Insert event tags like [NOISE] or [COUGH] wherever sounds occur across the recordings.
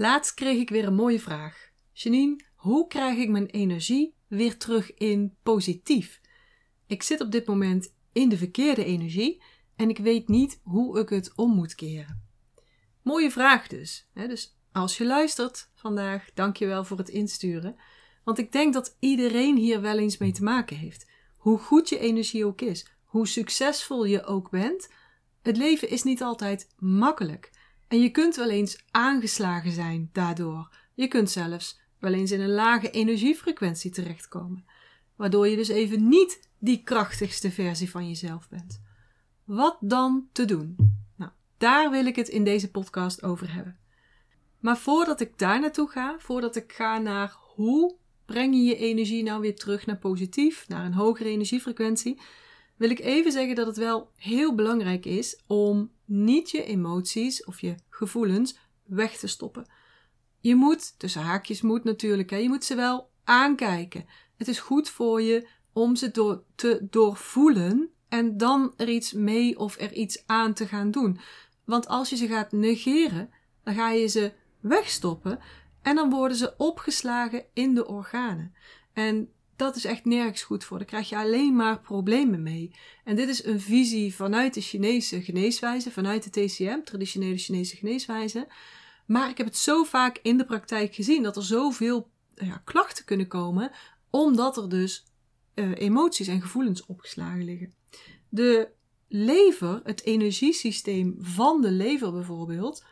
Laatst kreeg ik weer een mooie vraag. Janine, hoe krijg ik mijn energie weer terug in positief? Ik zit op dit moment in de verkeerde energie en ik weet niet hoe ik het om moet keren. Mooie vraag dus. Dus als je luistert vandaag, dank je wel voor het insturen. Want ik denk dat iedereen hier wel eens mee te maken heeft. Hoe goed je energie ook is, hoe succesvol je ook bent, het leven is niet altijd makkelijk. En je kunt wel eens aangeslagen zijn daardoor. Je kunt zelfs wel eens in een lage energiefrequentie terechtkomen, waardoor je dus even niet die krachtigste versie van jezelf bent. Wat dan te doen? Nou, daar wil ik het in deze podcast over hebben. Maar voordat ik daar naartoe ga, voordat ik ga naar hoe breng je je energie nou weer terug naar positief, naar een hogere energiefrequentie, wil ik even zeggen dat het wel heel belangrijk is om niet je emoties of je gevoelens weg te stoppen. Je moet, tussen haakjes moet natuurlijk, hè, je moet ze wel aankijken. Het is goed voor je om ze door, te doorvoelen en dan er iets mee of er iets aan te gaan doen. Want als je ze gaat negeren, dan ga je ze wegstoppen en dan worden ze opgeslagen in de organen. En dat is echt nergens goed voor. Daar krijg je alleen maar problemen mee. En dit is een visie vanuit de Chinese geneeswijze, vanuit de TCM, traditionele Chinese geneeswijze. Maar ik heb het zo vaak in de praktijk gezien dat er zoveel ja, klachten kunnen komen, omdat er dus uh, emoties en gevoelens opgeslagen liggen. De lever, het energiesysteem van de lever bijvoorbeeld,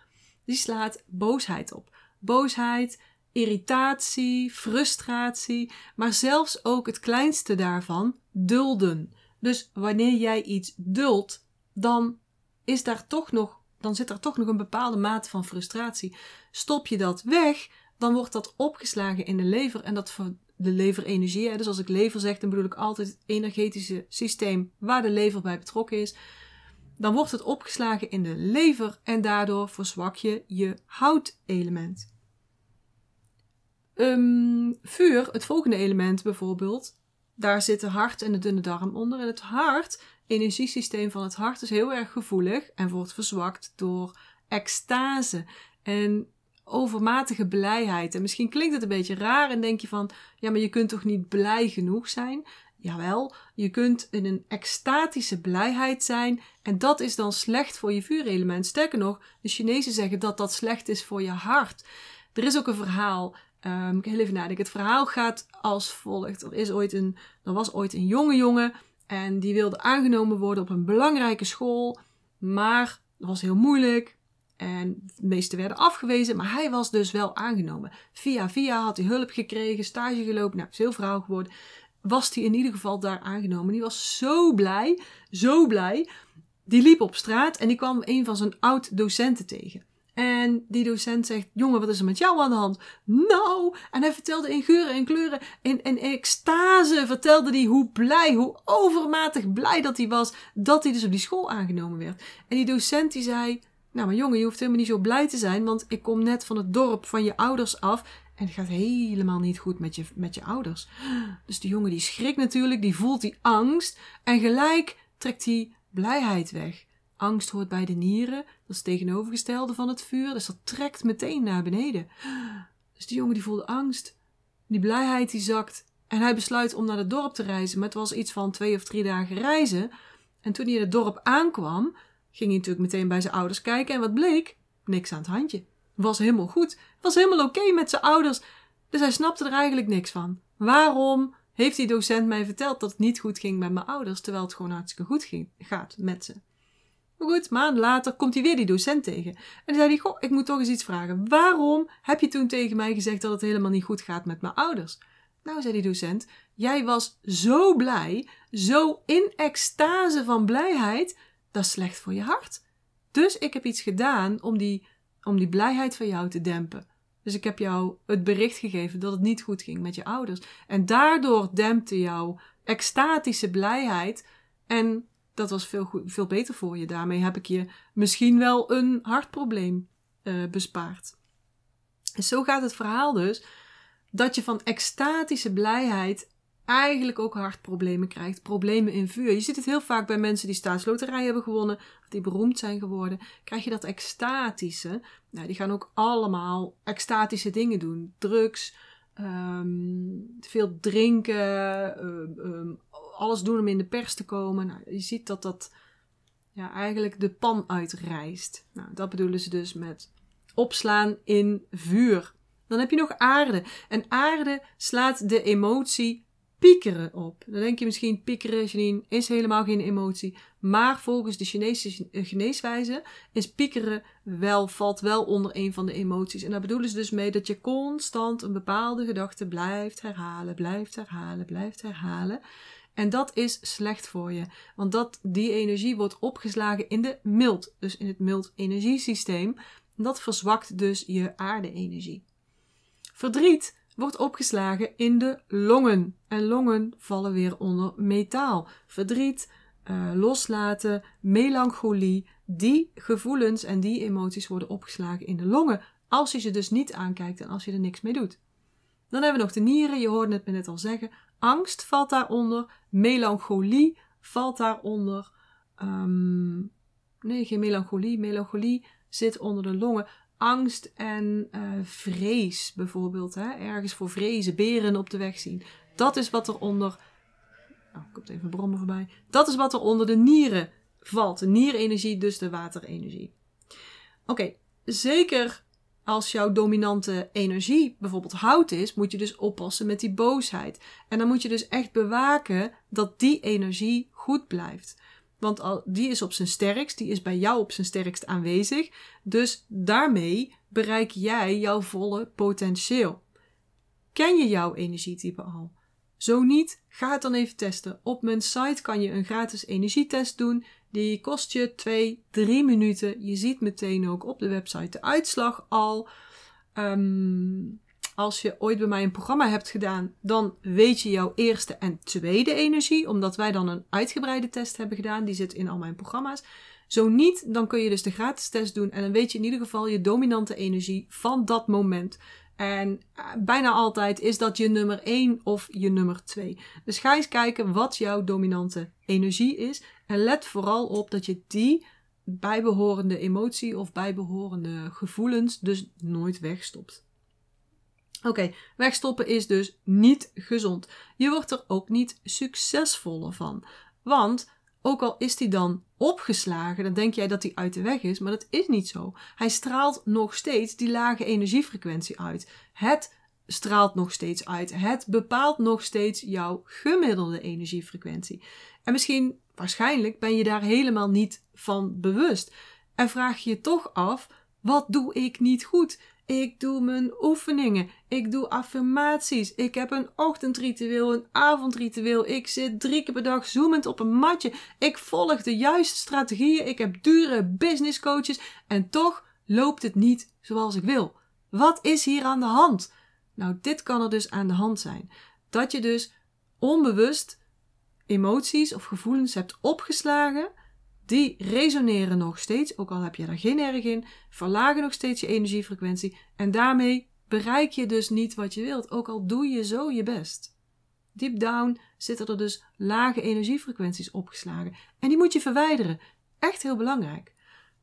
die slaat boosheid op. Boosheid, irritatie, frustratie, maar zelfs ook het kleinste daarvan, dulden. Dus wanneer jij iets duldt, dan is daar toch nog, dan zit er toch nog een bepaalde mate van frustratie. Stop je dat weg, dan wordt dat opgeslagen in de lever en dat voor de leverenergie. Dus als ik lever zeg, dan bedoel ik altijd het energetische systeem waar de lever bij betrokken is. Dan wordt het opgeslagen in de lever en daardoor verzwak je je houtelement. Um, vuur, het volgende element bijvoorbeeld, daar zit het hart en de dunne darm onder. En het hart, energiesysteem van het hart, is heel erg gevoelig en wordt verzwakt door extase en overmatige blijheid. En misschien klinkt het een beetje raar en denk je van, ja, maar je kunt toch niet blij genoeg zijn? Jawel, je kunt in een extatische blijheid zijn en dat is dan slecht voor je vuurelement. Sterker nog, de Chinezen zeggen dat dat slecht is voor je hart. Er is ook een verhaal Um, ik heel even nadenken. Het verhaal gaat als volgt. Er, is ooit een, er was ooit een jonge jongen en die wilde aangenomen worden op een belangrijke school. Maar dat was heel moeilijk. En de meeste werden afgewezen, maar hij was dus wel aangenomen. Via via had hij hulp gekregen, stage gelopen, nou, is heel vrouw geworden. Was hij in ieder geval daar aangenomen. Die was zo blij, zo blij. Die liep op straat en die kwam een van zijn oud-docenten tegen. En die docent zegt: Jongen, wat is er met jou aan de hand? Nou, en hij vertelde in geuren en kleuren, in, in extase, vertelde hij hoe blij, hoe overmatig blij dat hij was dat hij dus op die school aangenomen werd. En die docent die zei: Nou, maar jongen, je hoeft helemaal niet zo blij te zijn, want ik kom net van het dorp van je ouders af. En het gaat helemaal niet goed met je, met je ouders. Dus die jongen die schrikt natuurlijk, die voelt die angst. En gelijk trekt hij blijheid weg. Angst hoort bij de nieren, dat is het tegenovergestelde van het vuur, dus dat trekt meteen naar beneden. Dus die jongen die voelde angst, die blijheid die zakt en hij besluit om naar het dorp te reizen, maar het was iets van twee of drie dagen reizen. En toen hij in het dorp aankwam, ging hij natuurlijk meteen bij zijn ouders kijken en wat bleek? Niks aan het handje. Was helemaal goed, was helemaal oké met zijn ouders, dus hij snapte er eigenlijk niks van. Waarom heeft die docent mij verteld dat het niet goed ging met mijn ouders, terwijl het gewoon hartstikke goed ging, gaat met ze? Maar goed, maanden later komt hij weer die docent tegen. En dan zei hij, goh, ik moet toch eens iets vragen. Waarom heb je toen tegen mij gezegd dat het helemaal niet goed gaat met mijn ouders? Nou, zei die docent, jij was zo blij, zo in extase van blijheid, dat is slecht voor je hart. Dus ik heb iets gedaan om die, om die blijheid van jou te dempen. Dus ik heb jou het bericht gegeven dat het niet goed ging met je ouders. En daardoor dempte jouw extatische blijheid en dat was veel, veel beter voor je. Daarmee heb ik je misschien wel een hartprobleem uh, bespaard. En zo gaat het verhaal dus dat je van extatische blijheid eigenlijk ook hartproblemen krijgt, problemen in vuur. Je ziet het heel vaak bij mensen die staatsloterij hebben gewonnen, die beroemd zijn geworden. Krijg je dat extatische. Nou, die gaan ook allemaal extatische dingen doen. Drugs, ehm, veel drinken, ehm, alles doen om in de pers te komen. Nou, je ziet dat dat ja, eigenlijk de pan uitrijst. Nou, dat bedoelen ze dus met opslaan in vuur. Dan heb je nog aarde. En aarde slaat de emotie piekeren op. Dan denk je misschien, piekeren, Janine, is helemaal geen emotie. Maar volgens de Chinese geneeswijze is piekeren wel, valt wel onder een van de emoties. En daar bedoelen ze dus mee dat je constant een bepaalde gedachte blijft herhalen, blijft herhalen, blijft herhalen. En dat is slecht voor je. Want dat, die energie wordt opgeslagen in de mild, dus in het mild energiesysteem. Dat verzwakt dus je aarde-energie. Verdriet wordt opgeslagen in de longen. En longen vallen weer onder metaal. Verdriet, uh, loslaten, melancholie. Die gevoelens en die emoties worden opgeslagen in de longen. Als je ze dus niet aankijkt en als je er niks mee doet. Dan hebben we nog de nieren. Je hoorde het me net al zeggen. Angst valt daaronder. Melancholie valt daaronder. Um, nee, geen melancholie. Melancholie zit onder de longen angst en uh, vrees bijvoorbeeld. Hè? Ergens voor vrezen, beren op de weg zien. Dat is wat er onder. Oh, komt even brommen voorbij. Dat is wat er onder de nieren valt. De nierenergie, dus de waterenergie. Oké, zeker als jouw dominante energie bijvoorbeeld hout is, moet je dus oppassen met die boosheid. En dan moet je dus echt bewaken dat die energie goed blijft. Want die is op zijn sterkst, die is bij jou op zijn sterkst aanwezig. Dus daarmee bereik jij jouw volle potentieel. Ken je jouw energietype al? Zo niet, ga het dan even testen. Op mijn site kan je een gratis energietest doen. Die kost je 2, 3 minuten. Je ziet meteen ook op de website de uitslag al. Um, als je ooit bij mij een programma hebt gedaan, dan weet je jouw eerste en tweede energie, omdat wij dan een uitgebreide test hebben gedaan. Die zit in al mijn programma's. Zo niet, dan kun je dus de gratis test doen en dan weet je in ieder geval je dominante energie van dat moment. En eh, bijna altijd is dat je nummer 1 of je nummer 2. Dus ga eens kijken wat jouw dominante energie is. En let vooral op dat je die bijbehorende emotie of bijbehorende gevoelens dus nooit wegstopt. Oké, wegstoppen is dus niet gezond. Je wordt er ook niet succesvoller van. Want ook al is die dan opgeslagen, dan denk jij dat hij uit de weg is, maar dat is niet zo. Hij straalt nog steeds die lage energiefrequentie uit. Het straalt nog steeds uit. Het bepaalt nog steeds jouw gemiddelde energiefrequentie. En misschien, waarschijnlijk, ben je daar helemaal niet van bewust. En vraag je je toch af: wat doe ik niet goed? Ik doe mijn oefeningen. Ik doe affirmaties. Ik heb een ochtendritueel, een avondritueel. Ik zit drie keer per dag zoemend op een matje. Ik volg de juiste strategieën. Ik heb dure business coaches. En toch loopt het niet zoals ik wil. Wat is hier aan de hand? Nou, dit kan er dus aan de hand zijn. Dat je dus onbewust emoties of gevoelens hebt opgeslagen die resoneren nog steeds, ook al heb je daar geen erg in, verlagen nog steeds je energiefrequentie en daarmee bereik je dus niet wat je wilt, ook al doe je zo je best. Deep down zitten er dus lage energiefrequenties opgeslagen en die moet je verwijderen. Echt heel belangrijk.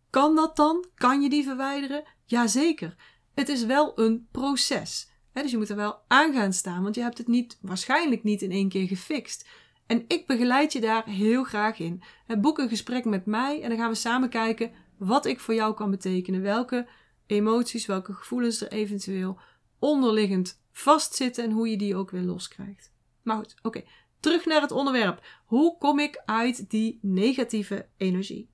Kan dat dan? Kan je die verwijderen? Jazeker. Het is wel een proces. dus je moet er wel aan gaan staan, want je hebt het niet, waarschijnlijk niet in één keer gefixt. En ik begeleid je daar heel graag in. Boek een gesprek met mij en dan gaan we samen kijken wat ik voor jou kan betekenen. Welke emoties, welke gevoelens er eventueel onderliggend vastzitten en hoe je die ook weer loskrijgt. Maar goed, oké. Terug naar het onderwerp. Hoe kom ik uit die negatieve energie?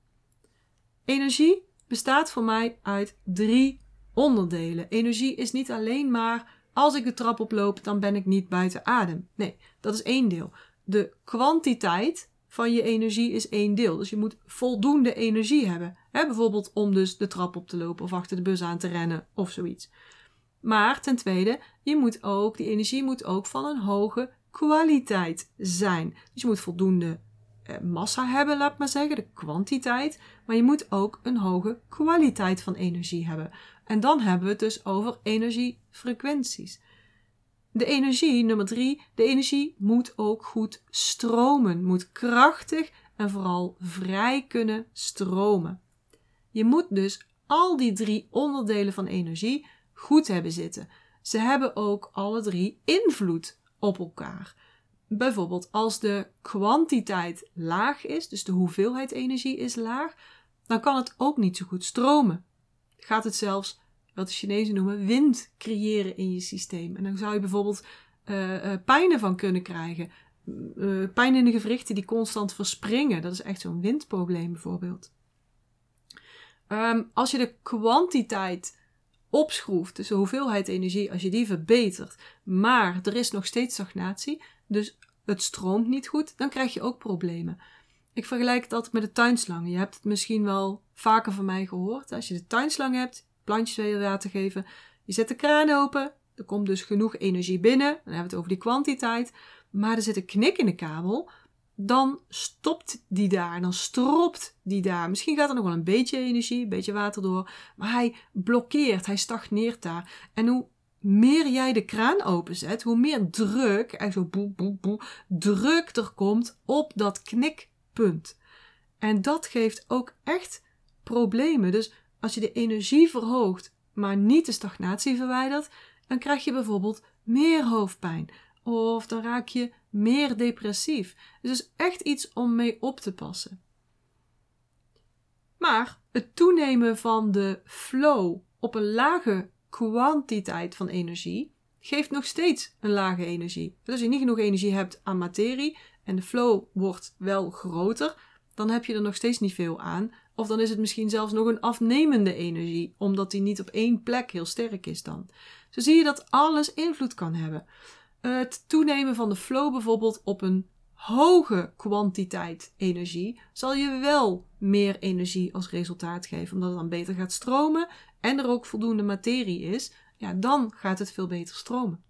Energie bestaat voor mij uit drie onderdelen. Energie is niet alleen maar als ik de trap oploop, dan ben ik niet buiten adem. Nee, dat is één deel de kwantiteit van je energie is één deel. Dus je moet voldoende energie hebben. Hè? Bijvoorbeeld om dus de trap op te lopen of achter de bus aan te rennen of zoiets. Maar ten tweede, je moet ook, die energie moet ook van een hoge kwaliteit zijn. Dus je moet voldoende eh, massa hebben, laat maar zeggen, de kwantiteit. Maar je moet ook een hoge kwaliteit van energie hebben. En dan hebben we het dus over energiefrequenties. De energie, nummer drie, de energie moet ook goed stromen, moet krachtig en vooral vrij kunnen stromen. Je moet dus al die drie onderdelen van energie goed hebben zitten. Ze hebben ook alle drie invloed op elkaar. Bijvoorbeeld als de kwantiteit laag is, dus de hoeveelheid energie is laag, dan kan het ook niet zo goed stromen. Gaat het zelfs, wat de Chinezen noemen, wind creëren in je systeem. En dan zou je bijvoorbeeld uh, uh, pijn ervan kunnen krijgen. Uh, pijn in de gewrichten die constant verspringen. Dat is echt zo'n windprobleem bijvoorbeeld. Um, als je de kwantiteit opschroeft, dus de hoeveelheid energie, als je die verbetert, maar er is nog steeds stagnatie, dus het stroomt niet goed, dan krijg je ook problemen. Ik vergelijk altijd met de tuinslangen. Je hebt het misschien wel vaker van mij gehoord. Als je de tuinslang hebt, plantjes wil water geven, je zet de kraan open, er komt dus genoeg energie binnen, dan hebben we het over die kwantiteit, maar er zit een knik in de kabel, dan stopt die daar, dan stropt die daar. Misschien gaat er nog wel een beetje energie, een beetje water door, maar hij blokkeert, hij stagneert daar. En hoe meer jij de kraan openzet, hoe meer druk, echt zo boe, boe, boe, druk er komt op dat knikpunt. En dat geeft ook echt problemen. Dus als je de energie verhoogt, maar niet de stagnatie verwijdert, dan krijg je bijvoorbeeld meer hoofdpijn. Of dan raak je meer depressief. Dus het is echt iets om mee op te passen. Maar het toenemen van de flow op een lage kwantiteit van energie geeft nog steeds een lage energie. Dus als je niet genoeg energie hebt aan materie en de flow wordt wel groter, dan heb je er nog steeds niet veel aan. Of dan is het misschien zelfs nog een afnemende energie, omdat die niet op één plek heel sterk is dan. Zo zie je dat alles invloed kan hebben. Het toenemen van de flow bijvoorbeeld op een hoge kwantiteit energie zal je wel meer energie als resultaat geven, omdat het dan beter gaat stromen en er ook voldoende materie is, ja, dan gaat het veel beter stromen.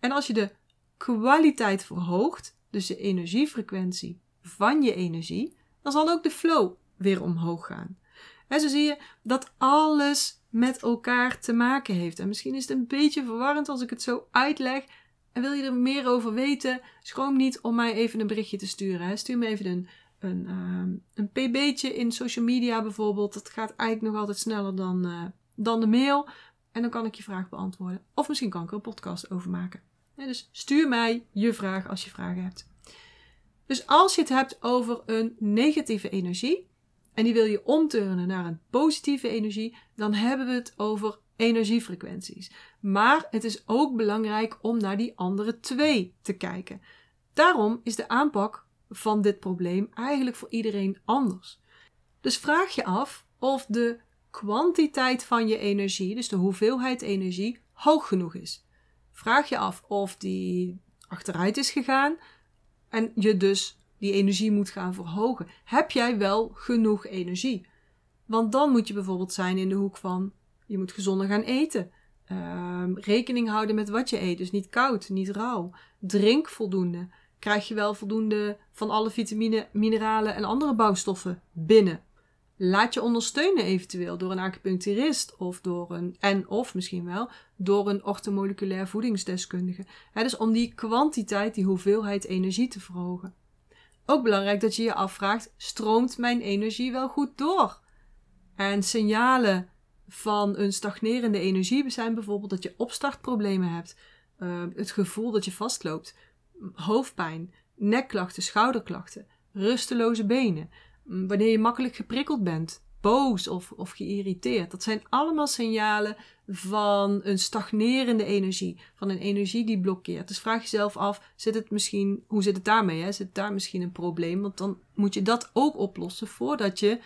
En als je de kwaliteit verhoogt, dus de energiefrequentie van je energie, dan zal ook de flow weer omhoog gaan. En zo zie je dat alles met elkaar te maken heeft. En misschien is het een beetje verwarrend als ik het zo uitleg. En wil je er meer over weten, schroom niet om mij even een berichtje te sturen. Stuur me even een, een, uh, een pb'tje in social media bijvoorbeeld. Dat gaat eigenlijk nog altijd sneller dan, uh, dan de mail. En dan kan ik je vraag beantwoorden. Of misschien kan ik er een podcast over maken. dus stuur mij je vraag als je vragen hebt. Dus als je het hebt over een negatieve energie en die wil je omturnen naar een positieve energie, dan hebben we het over energiefrequenties. Maar het is ook belangrijk om naar die andere twee te kijken. Daarom is de aanpak van dit probleem eigenlijk voor iedereen anders. Dus vraag je af of de kwantiteit van je energie, dus de hoeveelheid energie, hoog genoeg is. Vraag je af of die achteruit is gegaan en je dus die energie moet gaan verhogen. Heb jij wel genoeg energie? Want dan moet je bijvoorbeeld zijn in de hoek van je moet gezonder gaan eten. Um, rekening houden met wat je eet. Dus niet koud, niet rauw. Drink voldoende. Krijg je wel voldoende van alle vitamine, mineralen en andere bouwstoffen binnen. Laat je ondersteunen eventueel door een acupuncturist of door een, en of misschien wel, door een orthomoleculair voedingsdeskundige. dus om die kwantiteit, die hoeveelheid energie te verhogen. Ook belangrijk dat je je afvraagt: stroomt mijn energie wel goed door? En signalen van een stagnerende energie zijn bijvoorbeeld dat je opstartproblemen hebt, uh, het gevoel dat je vastloopt, hoofdpijn, nekklachten, schouderklachten, rusteloze benen, wanneer je makkelijk geprikkeld bent, boos of, of geïrriteerd. Dat zijn allemaal signalen van een stagnerende energie, van een energie die blokkeert. Dus vraag jezelf af, zit het misschien, hoe zit het daarmee? Hè? Zit daar misschien een probleem? Want dan moet je dat ook oplossen voordat je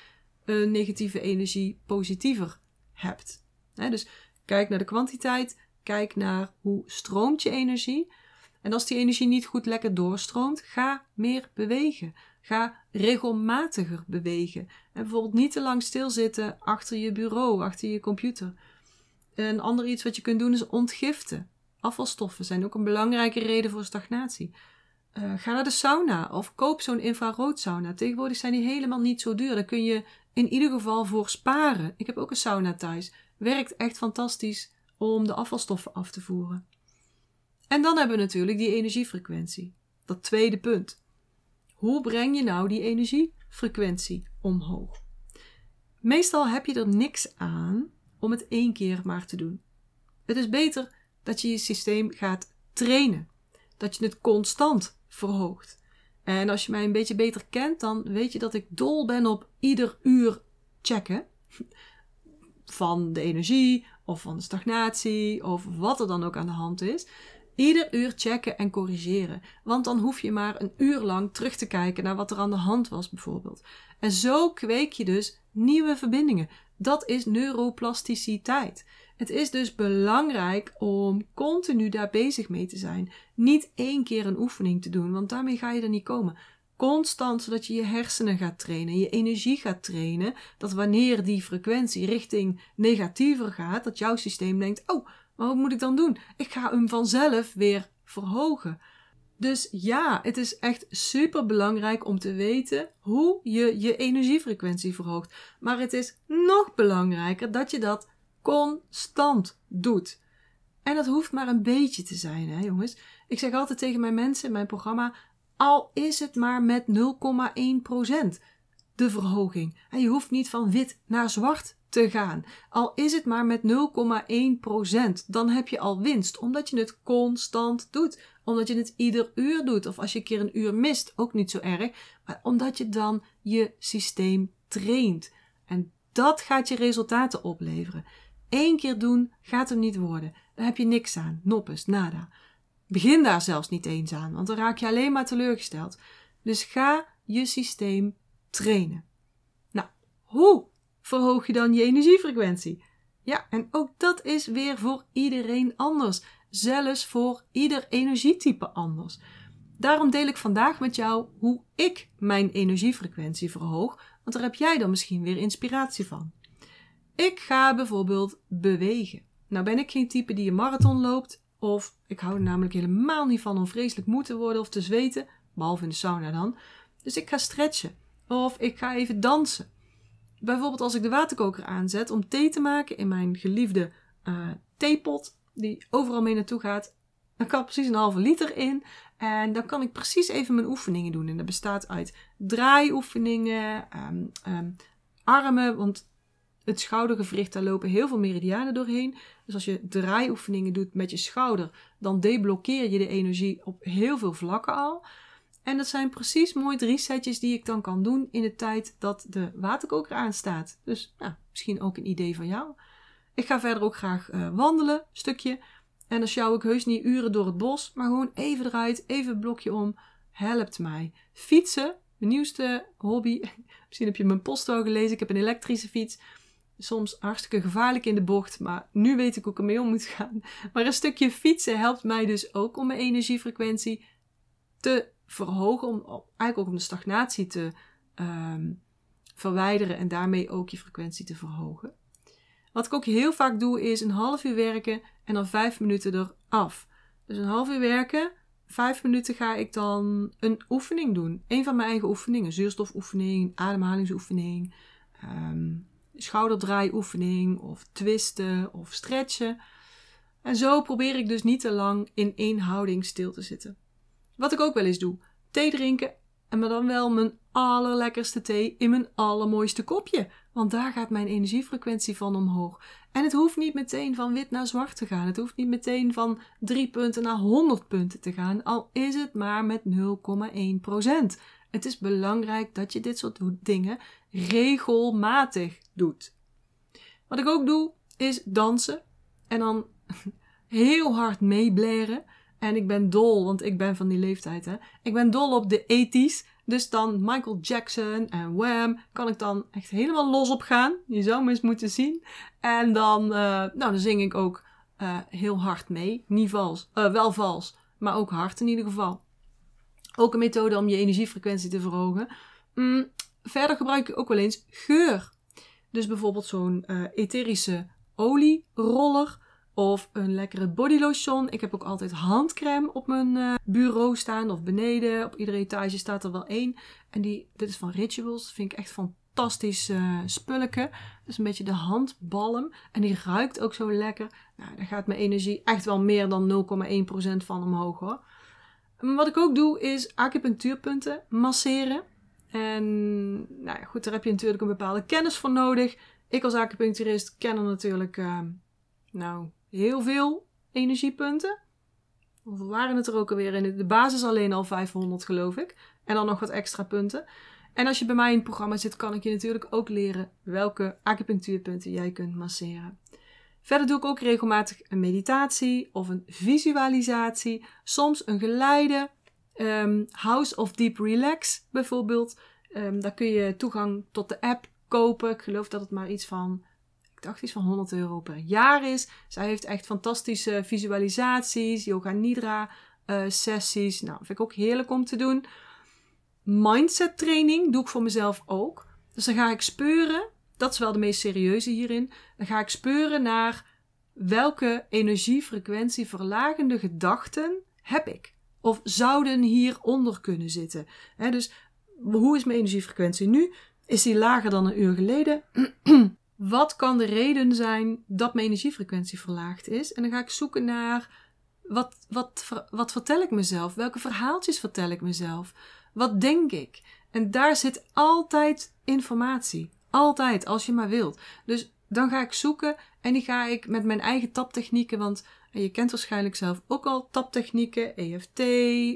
een negatieve energie positiever hebt. dus kijk naar de kwantiteit, kijk naar hoe stroomt je energie. En als die energie niet goed lekker doorstroomt, ga meer bewegen. Ga regelmatiger bewegen. En bijvoorbeeld niet te lang stilzitten achter je bureau, achter je computer. Een ander iets wat je kunt doen is ontgiften. Afvalstoffen zijn ook een belangrijke reden voor stagnatie. Uh, ga naar de sauna of koop zo'n infraroodsauna. Tegenwoordig zijn die helemaal niet zo duur. Daar kun je in ieder geval voor sparen. Ik heb ook een sauna thuis. Werkt echt fantastisch om de afvalstoffen af te voeren. En dan hebben we natuurlijk die energiefrequentie. Dat tweede punt. Hoe breng je nou die energiefrequentie omhoog? Meestal heb je er niks aan om het één keer maar te doen. Het is beter dat je je systeem gaat trainen. Dat je het constant verhoogt. En als je mij een beetje beter kent, dan weet je dat ik dol ben op ieder uur checken. Van de energie, of van de stagnatie, of wat er dan ook aan de hand is. Ieder uur checken en corrigeren. Want dan hoef je maar een uur lang terug te kijken naar wat er aan de hand was, bijvoorbeeld. En zo kweek je dus nieuwe verbindingen. Dat is neuroplasticiteit. Het is dus belangrijk om continu daar bezig mee te zijn. Niet één keer een oefening te doen, want daarmee ga je er niet komen. Constant, zodat je je hersenen gaat trainen, je energie gaat trainen. Dat wanneer die frequentie richting negatiever gaat, dat jouw systeem denkt: Oh, maar wat moet ik dan doen? Ik ga hem vanzelf weer verhogen. Dus ja, het is echt super belangrijk om te weten hoe je je energiefrequentie verhoogt. Maar het is nog belangrijker dat je dat constant doet. En dat hoeft maar een beetje te zijn, hè, jongens. Ik zeg altijd tegen mijn mensen in mijn programma: al is het maar met 0,1% de verhoging. En je hoeft niet van wit naar zwart te gaan. Al is het maar met 0,1%, dan heb je al winst, omdat je het constant doet. Omdat je het ieder uur doet. Of als je een keer een uur mist, ook niet zo erg. Maar omdat je dan je systeem traint. En dat gaat je resultaten opleveren. Eén keer doen gaat hem niet worden. Daar heb je niks aan. Noppes, nada. Begin daar zelfs niet eens aan, want dan raak je alleen maar teleurgesteld. Dus ga je systeem trainen. Nou, hoe verhoog je dan je energiefrequentie? Ja, en ook dat is weer voor iedereen anders. Zelfs voor ieder energietype anders. Daarom deel ik vandaag met jou hoe ik mijn energiefrequentie verhoog, want daar heb jij dan misschien weer inspiratie van. Ik ga bijvoorbeeld bewegen. Nou ben ik geen type die een marathon loopt, of ik hou er namelijk helemaal niet van om vreselijk moe te worden of te zweten, behalve in de sauna dan. Dus ik ga stretchen, of ik ga even dansen. Bijvoorbeeld als ik de waterkoker aanzet om thee te maken in mijn geliefde uh, theepot, die overal mee naartoe gaat, dan kan precies een halve liter in. En dan kan ik precies even mijn oefeningen doen. En dat bestaat uit draaioefeningen, um, um, armen, want het schoudergewricht, daar lopen heel veel meridianen doorheen. Dus als je draaioefeningen doet met je schouder, dan deblokkeer je de energie op heel veel vlakken al. En dat zijn precies mooi drie setjes die ik dan kan doen in de tijd dat de waterkoker aanstaat. Dus nou, misschien ook een idee van jou. Ik ga verder ook graag uh, wandelen, stukje. En dan sjouw ik heus niet uren door het bos, maar gewoon even eruit, even blokje om, helpt mij. Fietsen, mijn nieuwste hobby. [LAUGHS] Misschien heb je mijn post al gelezen, ik heb een elektrische fiets soms hartstikke gevaarlijk in de bocht, maar nu weet ik hoe ik ermee om moet gaan. Maar een stukje fietsen helpt mij dus ook om mijn energiefrequentie te verhogen, om eigenlijk ook om de stagnatie te ehm, verwijderen en daarmee ook je frequentie te verhogen. Wat ik ook heel vaak doe is een half uur werken en dan vijf minuten eraf. Dus een half uur werken, vijf minuten ga ik dan een oefening doen. Een van mijn eigen oefeningen, zuurstofoefening, ademhalingsoefening. Um, schouderdraaioefening of twisten of stretchen. En zo probeer ik dus niet te lang in één houding stil te zitten. Wat ik ook wel eens doe: thee drinken en dan wel mijn allerlekkerste thee in mijn allermooiste kopje. Want daar gaat mijn energiefrequentie van omhoog. En het hoeft niet meteen van wit naar zwart te gaan. Het hoeft niet meteen van 3 punten naar 100 punten te gaan. Al is het maar met 0,1%. Het is belangrijk dat je dit soort dingen regelmatig doet. Wat ik ook doe, is dansen. En dan [LAUGHS] heel hard meeblaren. En ik ben dol, want ik ben van die leeftijd, hè. Ik ben dol op de ethisch. Dus dan Michael Jackson en Wham kan ik dan echt helemaal los op gaan. Je zou me eens moeten zien. En dan, uh, nou, dan zing ik ook uh, heel hard mee. Niet vals, uh, wel vals, maar ook hard in ieder geval. Ook een methode om je energiefrequentie te verhogen. Mm, verder gebruik ik ook wel eens geur. Dus bijvoorbeeld zo'n etherische olieroller of een lekkere bodylotion. Ik heb ook altijd handcrème op mijn uh, bureau staan of beneden. Op iedere etage staat er wel één. En die, dit is van Rituals. Vind ik echt fantastisch uh, spulletje. Dus een beetje de handbalm. En die ruikt ook zo lekker. Nou, daar gaat mijn energie echt wel meer dan 0,1% van omhoog hoor. Wat ik ook doe is acupunctuurpunten masseren. En nou ja, goed, daar heb je natuurlijk een bepaalde kennis voor nodig. Ik als acupuncturist ken er natuurlijk uh, nou, heel veel energiepunten. Waren het er ook alweer in? De basis alleen al 500 geloof ik. En dan nog wat extra punten. En als je bij mij in het programma zit, kan ik je natuurlijk ook leren welke acupunctuurpunten jij kunt masseren. Verder doe ik ook regelmatig een meditatie of een visualisatie. Soms een geleide. Um, House of Deep Relax bijvoorbeeld. Um, daar kun je toegang tot de app kopen. Ik geloof dat het maar iets van, dacht iets van 100 euro per jaar is. Zij heeft echt fantastische visualisaties, yoga nidra uh, sessies. Nou, vind ik ook heerlijk om te doen. Mindset training doe ik voor mezelf ook. Dus dan ga ik speuren, dat is wel de meest serieuze hierin. Dan ga ik speuren naar welke energiefrequentie verlagende gedachten heb ik. Of zouden hieronder kunnen zitten. dus hoe is mijn energiefrequentie nu? Is die lager dan een uur geleden? [CLEARS THROAT] wat kan de reden zijn dat mijn energiefrequentie verlaagd is? En dan ga ik zoeken naar wat, wat, wat vertel ik mezelf? Welke verhaaltjes vertel ik mezelf? Wat denk ik? En daar zit altijd informatie. Altijd, als je maar wilt. Dus dan ga ik zoeken en die ga ik met mijn eigen taptechnieken, want je kent waarschijnlijk zelf ook al taptechnieken, EFT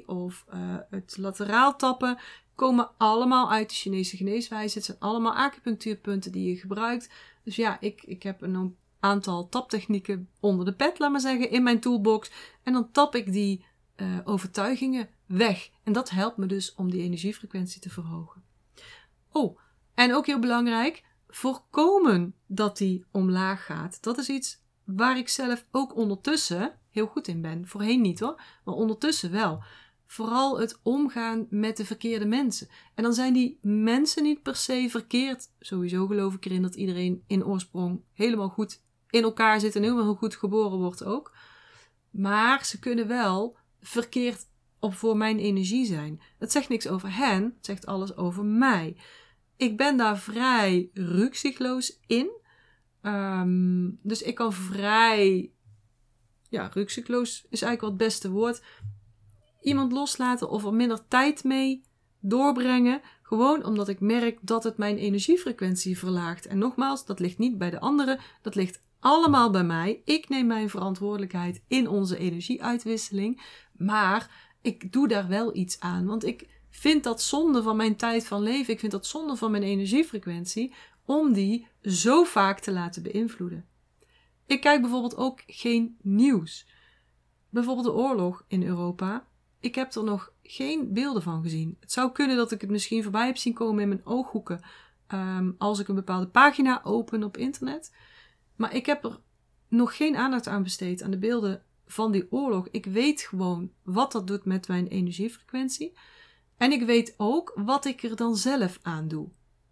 of uh, het lateraal tappen komen allemaal uit de Chinese geneeswijze. Het zijn allemaal acupunctuurpunten die je gebruikt. Dus ja, ik, ik heb een aantal taptechnieken onder de pet, laat maar zeggen, in mijn toolbox. En dan tap ik die uh, overtuigingen weg. En dat helpt me dus om die energiefrequentie te verhogen. Oh, en ook heel belangrijk, voorkomen dat die omlaag gaat. Dat is iets waar ik zelf ook ondertussen heel goed in ben. Voorheen niet hoor, maar ondertussen wel vooral het omgaan met de verkeerde mensen. En dan zijn die mensen niet per se verkeerd. Sowieso geloof ik erin dat iedereen in oorsprong helemaal goed in elkaar zit en helemaal goed geboren wordt ook. Maar ze kunnen wel verkeerd op voor mijn energie zijn. Het zegt niks over hen, het zegt alles over mij. Ik ben daar vrij rukzichtloos in. Um, dus ik kan vrij. Ja, rukzichtloos is eigenlijk wel het beste woord iemand loslaten of er minder tijd mee doorbrengen. Gewoon omdat ik merk dat het mijn energiefrequentie verlaagt. En nogmaals, dat ligt niet bij de anderen, dat ligt allemaal bij mij. Ik neem mijn verantwoordelijkheid in onze energieuitwisseling. Maar ik doe daar wel iets aan. Want ik vind dat zonde van mijn tijd van leven. Ik vind dat zonde van mijn energiefrequentie. Om die zo vaak te laten beïnvloeden. Ik kijk bijvoorbeeld ook geen nieuws. Bijvoorbeeld de oorlog in Europa ik heb er nog geen beelden van gezien. Het zou kunnen dat ik het misschien voorbij heb zien komen in mijn ooghoeken um, als ik een bepaalde pagina open op internet. Maar ik heb er nog geen aandacht aan besteed aan de beelden van die oorlog. Ik weet gewoon wat dat doet met mijn energiefrequentie. En ik weet ook wat ik er dan zelf aan doe.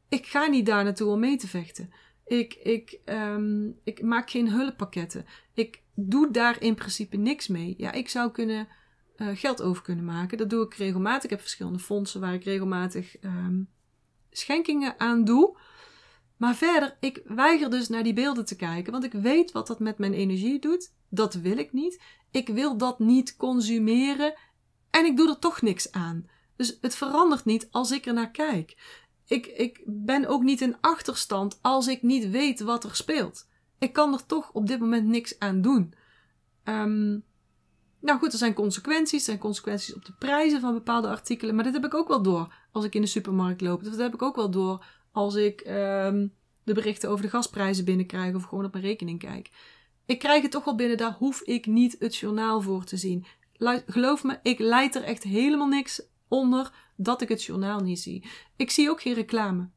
Ik ga niet daar naartoe om mee te vechten. Ik, ik, um, ik maak geen hulppakketten. Ik doe daar in principe niks mee. Ja, ik zou kunnen uh, geld over kunnen maken. Dat doe ik regelmatig. Ik heb verschillende fondsen waar ik regelmatig um, schenkingen aan doe. Maar verder, ik weiger dus naar die beelden te kijken, want ik weet wat dat met mijn energie doet. Dat wil ik niet. Ik wil dat niet consumeren en ik doe er toch niks aan. Dus het verandert niet als ik er naar kijk. Ik, ik ben ook niet in achterstand als ik niet weet wat er speelt. Ik kan er toch op dit moment niks aan doen. Um, nou goed, er zijn consequenties. Er zijn consequenties op de prijzen van bepaalde artikelen. Maar dit heb ik ook wel door als ik in de supermarkt loop. Dat heb ik ook wel door als ik um, de berichten over de gasprijzen binnenkrijg of gewoon op mijn rekening kijk. Ik krijg het toch wel binnen, daar hoef ik niet het journaal voor te zien. geloof me, ik leid er echt helemaal niks onder dat ik het journaal niet zie. Ik zie ook geen reclame.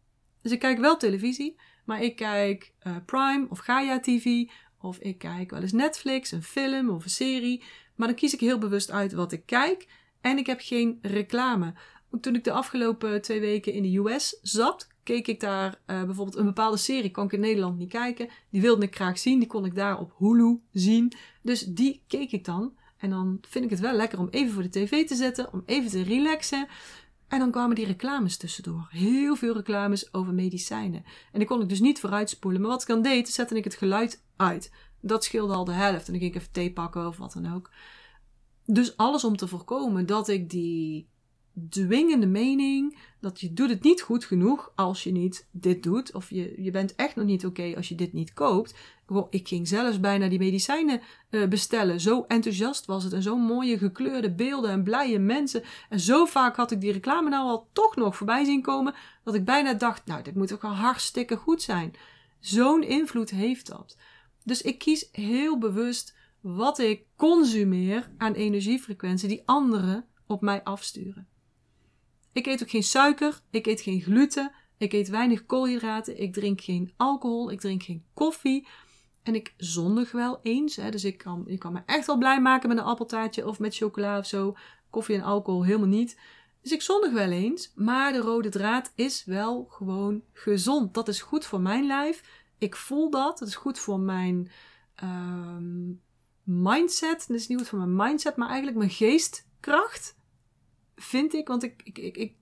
Dus ik kijk wel televisie, maar ik kijk uh, Prime of Gaia TV of ik kijk wel eens Netflix, een film of een serie. Maar dan kies ik heel bewust uit wat ik kijk. En ik heb geen reclame. Toen ik de afgelopen twee weken in de US zat, keek ik daar uh, bijvoorbeeld een bepaalde serie. Kon ik in Nederland niet kijken. Die wilde ik graag zien. Die kon ik daar op Hulu zien. Dus die keek ik dan. En dan vind ik het wel lekker om even voor de tv te zetten. Om even te relaxen. En dan kwamen die reclames tussendoor. Heel veel reclames over medicijnen. En die kon ik dus niet vooruitspoelen. Maar wat ik dan deed, zette ik het geluid uit. Dat scheelde al de helft. En dan ging ik even thee pakken of wat dan ook. Dus alles om te voorkomen dat ik die dwingende mening dat je doet het niet goed genoeg als je niet dit doet. Of je, je bent echt nog niet oké als je dit niet koopt. Ik ging zelfs bijna die medicijnen uh, bestellen. Zo enthousiast was het. En zo mooie gekleurde beelden en blije mensen. En zo vaak had ik die reclame nou al toch nog voorbij zien komen. Dat ik bijna dacht, nou dit moet ook wel hartstikke goed zijn. Zo'n invloed heeft dat. Dus ik kies heel bewust wat ik consumeer aan energiefrequentie die anderen op mij afsturen. Ik eet ook geen suiker, ik eet geen gluten, ik eet weinig koolhydraten, ik drink geen alcohol, ik drink geen koffie. En ik zondig wel eens, hè, dus ik kan, ik kan me echt wel blij maken met een appeltaartje of met chocola of zo. Koffie en alcohol helemaal niet. Dus ik zondig wel eens, maar de rode draad is wel gewoon gezond. Dat is goed voor mijn lijf. Ik voel dat. Dat is goed voor mijn uh, mindset. Dat is niet goed voor mijn mindset, maar eigenlijk mijn geestkracht vind ik, want ik, ik, ik,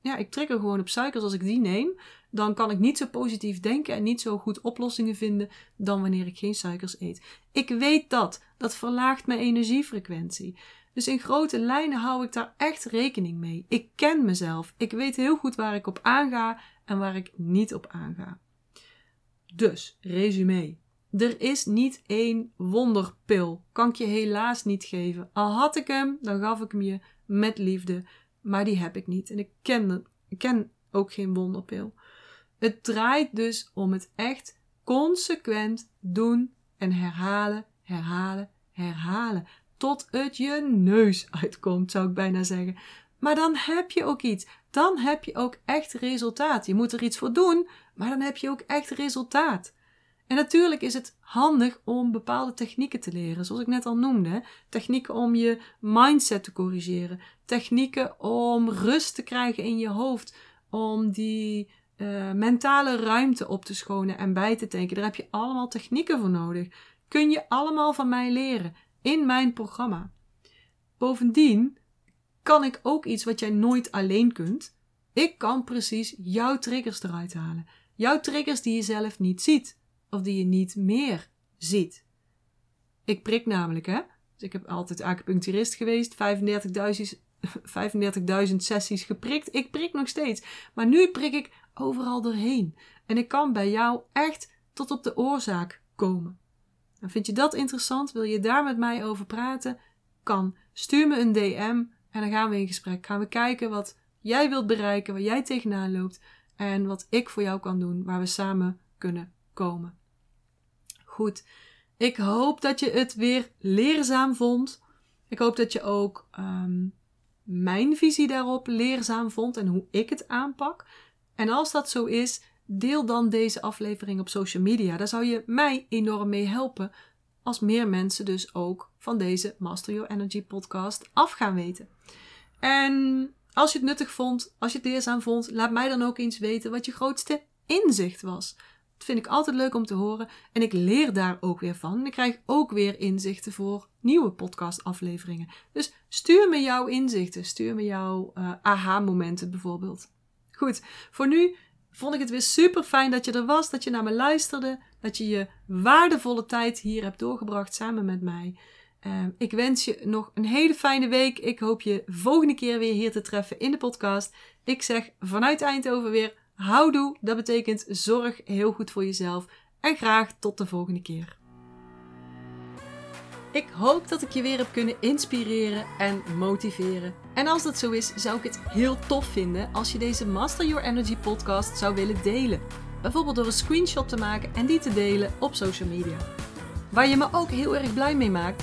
ja, ik gewoon op suikers als ik die neem. Dan kan ik niet zo positief denken en niet zo goed oplossingen vinden dan wanneer ik geen suikers eet. Ik weet dat. Dat verlaagt mijn energiefrequentie. Dus in grote lijnen hou ik daar echt rekening mee. Ik ken mezelf. Ik weet heel goed waar ik op aanga en waar ik niet op aanga. Dus, resume. Er is niet één wonderpil. Kan ik je helaas niet geven. Al had ik hem, dan gaf ik hem je met liefde. Maar die heb ik niet. En ik ken, ik ken ook geen wonderpil. Het draait dus om het echt consequent doen en herhalen, herhalen, herhalen. Tot het je neus uitkomt, zou ik bijna zeggen. Maar dan heb je ook iets. Dan heb je ook echt resultaat. Je moet er iets voor doen, maar dan heb je ook echt resultaat. En natuurlijk is het handig om bepaalde technieken te leren, zoals ik net al noemde. Technieken om je mindset te corrigeren. Technieken om rust te krijgen in je hoofd. Om die uh, mentale ruimte op te schonen en bij te tanken. Daar heb je allemaal technieken voor nodig. Kun je allemaal van mij leren in mijn programma. Bovendien kan ik ook iets wat jij nooit alleen kunt. Ik kan precies jouw triggers eruit halen. Jouw triggers die je zelf niet ziet of die je niet meer ziet. Ik prik namelijk, hè. Dus ik heb altijd acupuncturist geweest, 35.000 35.000 [LAUGHS] sessies geprikt. Ik prik nog steeds. Maar nu prik ik overal doorheen. En ik kan bij jou echt tot op de oorzaak komen. En vind je dat interessant? Wil je daar met mij over praten? Kan. Stuur me een DM en dan gaan we in gesprek. Gaan we kijken wat jij wilt bereiken, waar jij tegenaan loopt en wat ik voor jou kan doen, waar we samen kunnen komen. Goed, ik hoop dat je het weer leerzaam vond. Ik hoop dat je ook um, mijn visie daarop leerzaam vond en hoe ik het aanpak. En als dat zo is, deel dan deze aflevering op social media. Daar zou je mij enorm mee helpen. Als meer mensen dus ook van deze Master Your Energy podcast af gaan weten. En als je het nuttig vond, als je het leerzaam vond, laat mij dan ook eens weten wat je grootste inzicht was. Dat vind ik altijd leuk om te horen. En ik leer daar ook weer van. Ik krijg ook weer inzichten voor nieuwe podcastafleveringen. Dus stuur me jouw inzichten. Stuur me jouw uh, aha-momenten bijvoorbeeld. Goed, voor nu vond ik het weer super fijn dat je er was, dat je naar me luisterde, dat je je waardevolle tijd hier hebt doorgebracht samen met mij. Uh, ik wens je nog een hele fijne week. Ik hoop je volgende keer weer hier te treffen in de podcast. Ik zeg vanuit Eindhoven weer Houdoe, dat betekent zorg heel goed voor jezelf en graag tot de volgende keer. Ik hoop dat ik je weer heb kunnen inspireren en motiveren. En als dat zo is, zou ik het heel tof vinden als je deze Master Your Energy podcast zou willen delen. Bijvoorbeeld door een screenshot te maken en die te delen op social media. Waar je me ook heel erg blij mee maakt,